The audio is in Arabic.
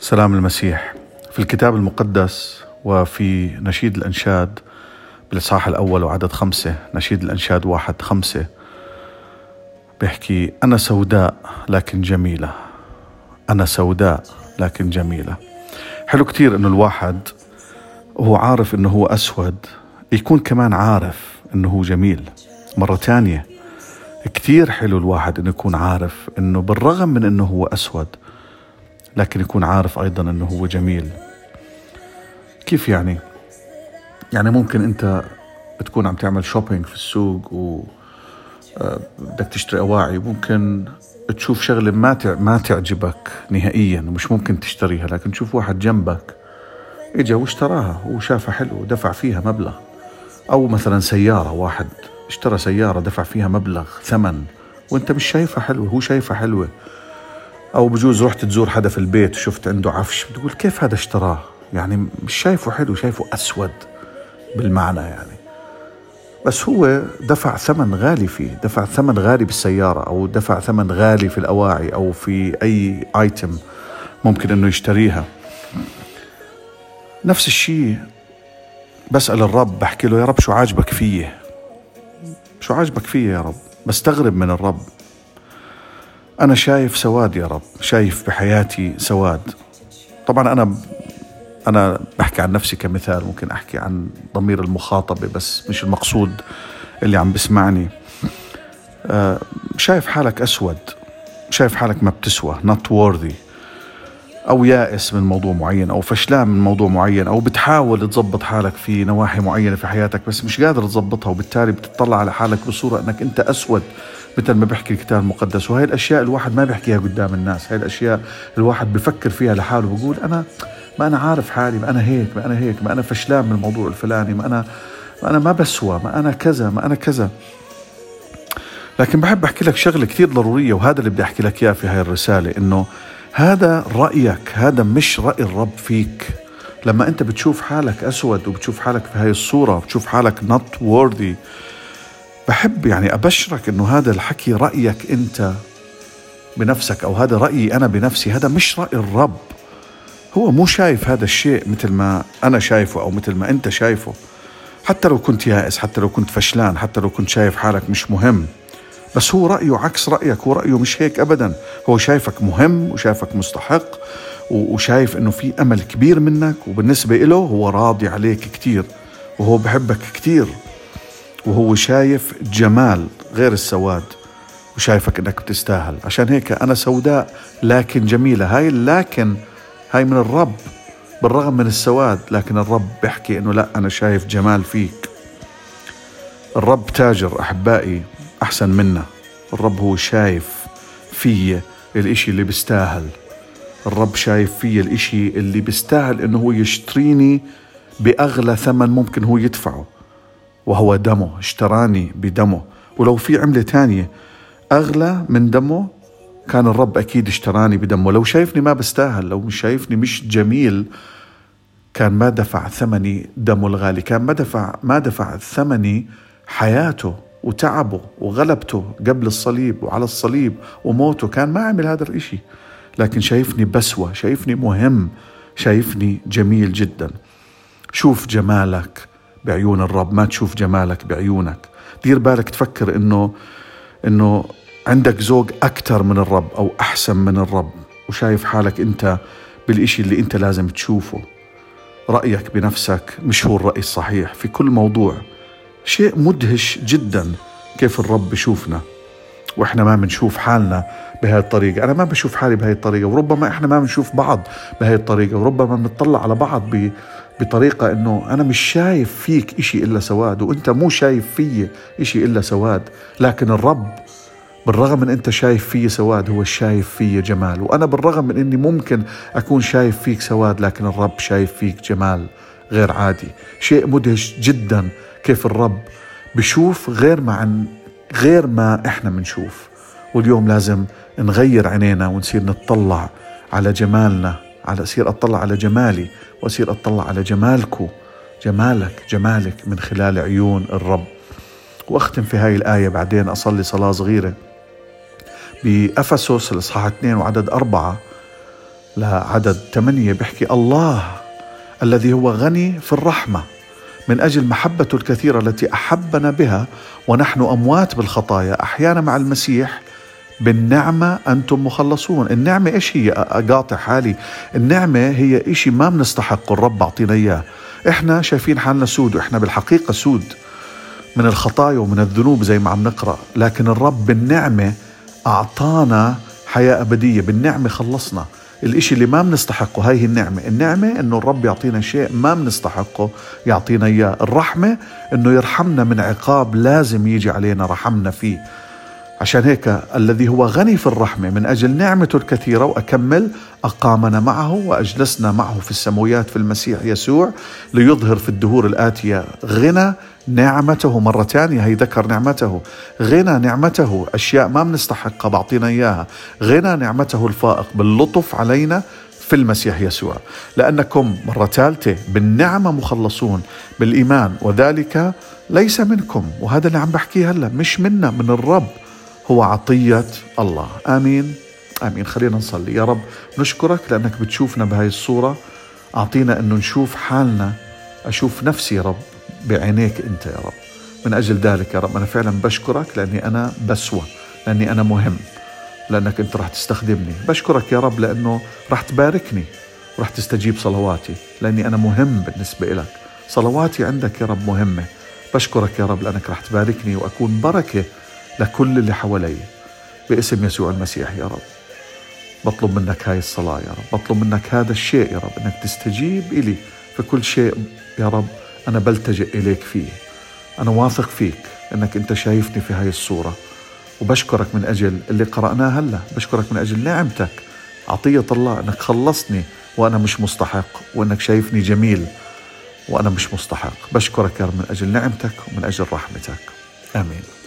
سلام المسيح. في الكتاب المقدس وفي نشيد الأنشاد بالإصحاح الأول وعدد خمسة نشيد الأنشاد واحد خمسة بيحكي أنا سوداء لكن جميلة. أنا سوداء لكن جميلة. حلو كتير إنه الواحد وهو عارف إنه هو أسود يكون كمان عارف إنه هو جميل. مرة تانية كتير حلو الواحد إنه يكون عارف إنه بالرغم من إنه هو أسود لكن يكون عارف أيضا أنه هو جميل. كيف يعني؟ يعني ممكن أنت تكون عم تعمل شوبينج في السوق و آه، بدك تشتري أواعي ممكن تشوف شغلة ما ما تعجبك نهائيا ومش ممكن تشتريها لكن تشوف واحد جنبك إجا واشتراها وشافها حلو ودفع فيها مبلغ. أو مثلا سيارة واحد اشترى سيارة دفع فيها مبلغ ثمن وأنت مش شايفها حلوة هو شايفها حلوة. أو بجوز رحت تزور حدا في البيت وشفت عنده عفش بتقول كيف هذا اشتراه؟ يعني مش شايفه حلو شايفه أسود بالمعنى يعني. بس هو دفع ثمن غالي فيه دفع ثمن غالي بالسيارة أو دفع ثمن غالي في الأواعي أو في أي آيتم ممكن أنه يشتريها. نفس الشيء بسأل الرب بحكي له يا رب شو عاجبك فيه شو عاجبك فيه يا رب؟ بستغرب من الرب. أنا شايف سواد يا رب شايف بحياتي سواد. طبعا أنا أنا بحكي عن نفسي كمثال ممكن أحكي عن ضمير المخاطبة بس مش المقصود اللي عم بسمعني. آه، شايف حالك أسود شايف حالك ما بتسوى not worthy أو يائس من موضوع معين أو فشلان من موضوع معين أو بتحاول تظبط حالك في نواحي معينة في حياتك بس مش قادر تظبطها وبالتالي بتطلع على حالك بصورة أنك أنت أسود. مثل ما بيحكي الكتاب المقدس وهي الأشياء الواحد ما بيحكيها قدام الناس هاي الأشياء الواحد بفكر فيها لحاله بقول أنا ما أنا عارف حالي ما أنا هيك ما أنا هيك ما أنا فشلان من الموضوع الفلاني ما أنا ما أنا ما بسوى ما أنا كذا ما أنا كذا. لكن بحب أحكي لك شغلة كثير ضرورية وهذا اللي بدي أحكي لك إياه في هاي الرسالة إنه هذا رأيك هذا مش رأي الرب فيك. لما أنت بتشوف حالك أسود وبتشوف حالك في هاي الصورة بتشوف حالك not worthy بحب يعني أبشرك أنه هذا الحكي رأيك أنت بنفسك أو هذا رأيي أنا بنفسي هذا مش رأي الرب. هو مو شايف هذا الشيء مثل ما أنا شايفه أو مثل ما أنت شايفه. حتى لو كنت يائس حتى لو كنت فشلان حتى لو كنت شايف حالك مش مهم. بس هو رأيه عكس رأيك هو رأيه مش هيك أبدا. هو شايفك مهم وشايفك مستحق وشايف أنه في أمل كبير منك وبالنسبة له هو راضي عليك كتير وهو بحبك كتير. وهو شايف جمال غير السواد وشايفك إنك بتستاهل. عشان هيك أنا سوداء لكن جميلة. هاي لكن هاي من الرب بالرغم من السواد لكن الرب بيحكي إنه لا أنا شايف جمال فيك. الرب تاجر أحبائي أحسن منا. الرب هو شايف في الإشي اللي بيستاهل. الرب شايف في الإشي اللي بيستاهل إنه هو يشتريني بأغلى ثمن ممكن هو يدفعه. وهو دمه اشتراني بدمه. ولو في عملة تانية أغلى من دمه؟ كان الرب أكيد اشتراني بدمه. لو شايفني ما بستاهل لو مش شايفني مش جميل كان ما دفع ثمني دمه الغالي. كان ما دفع ما دفع ثمني حياته وتعبه وغلبته قبل الصليب وعلى الصليب وموته. كان ما عمل هذا الإشي. لكن شايفني بسوى شايفني مهم شايفني جميل جدا. شوف جمالك. بعيون الرب ما تشوف جمالك بعيونك. دير بالك تفكر إنه إنه عندك ذوق أكثر من الرب أو أحسن من الرب وشايف حالك أنت بالإشي اللي أنت لازم تشوفه. رأيك بنفسك مش هو الرأي الصحيح. في كل موضوع شيء مدهش جدا كيف الرب بشوفنا وإحنا ما بنشوف حالنا بهاي الطريقة. أنا ما بشوف حالي بهاي الطريقة وربما إحنا ما بنشوف بعض بهاي الطريقة وربما بنطلع على بعض بطريقة إنه أنا مش شايف فيك إشي إلا سواد وأنت مو شايف في إشي إلا سواد. لكن الرب بالرغم من أنت شايف في سواد هو شايف في جمال. وأنا بالرغم من إني ممكن أكون شايف فيك سواد لكن الرب شايف فيك جمال غير عادي. شيء مدهش جدا كيف الرب بشوف غير ما غير ما إحنا بنشوف. واليوم لازم نغير عينينا ونصير نتطلع على جمالنا. على أصير أطلع على جمالي وأصير أطلع على جمالكو. جمالك جمالك من خلال عيون الرب. وأختم في هاي الآية بعدين أصلي صلاة صغيرة. بأفسس الإصحاح 2 وعدد أربعة لعدد ثمانية بيحكي الله الذي هو غني في الرحمة من أجل محبته الكثيرة التي أحبنا بها ونحن أموات بالخطايا. أحيانا مع المسيح بالنعمة أنتم مخلصون. النعمة إيش هي؟ أقاطع حالي. النعمة هي إشي ما بنستحق الرب أعطينا إياه. إحنا شايفين حالنا سود وإحنا بالحقيقة سود. من الخطايا ومن الذنوب زي ما عم نقرأ. لكن الرب بالنعمة أعطانا حياة أبدية. بالنعمة خلصنا. الإشي اللي ما بنستحقه هاي هي النعمة. النعمة إنه الرب يعطينا شيء ما بنستحقه يعطينا إياه. الرحمة إنه يرحمنا من عقاب لازم يجي علينا رحمنا فيه. عشان هيك الذي هو غني في الرحمة من أجل نعمته الكثيرة وأكمل أقامنا معه وأجلسنا معه في السماويات في المسيح يسوع ليظهر في الدهور الآتية. غنى نعمته مرة ثانية هي ذكر نعمته. غنى نعمته أشياء ما بنستحقها بعطينا إياها. غنى نعمته الفائق باللطف علينا في المسيح يسوع. لأنكم مرة ثالثة بالنعمة مخلصون بالإيمان وذلك ليس منكم وهذا اللي عم بحكيه هلا مش منا من الرب. هو عطية الله. آمين. آمين. خلينا نصلي. يا رب نشكرك لأنك بتشوفنا بهاي الصورة. أعطينا أنه نشوف حالنا. أشوف نفسي يا رب بعينيك أنت يا رب. من أجل ذلك يا رب أنا فعلا بشكرك لأني أنا بسوى لأني أنا مهم لأنك أنت رح تستخدمني. بشكرك يا رب لأنه رح تباركني ورح تستجيب صلواتي لأني أنا مهم بالنسبة لك صلواتي عندك يا رب مهمة. بشكرك يا رب لأنك رح تباركني وأكون بركة لكل اللي حوالي. باسم يسوع المسيح يا رب. بطلب منك هاي الصلاة يا رب. بطلب منك هذا الشيء يا رب إنك تستجيب إلي في كل شيء يا رب. أنا بلتجئ إليك فيه. أنا واثق فيك أنك أنت شايفني في هاي الصورة. وبشكرك من أجل اللي قرأناه هلأ. بشكرك من أجل نعمتك. عطية الله أنك خلصني وأنا مش مستحق وأنك شايفني جميل وأنا مش مستحق. بشكرك يا رب من أجل نعمتك ومن أجل رحمتك. آمين.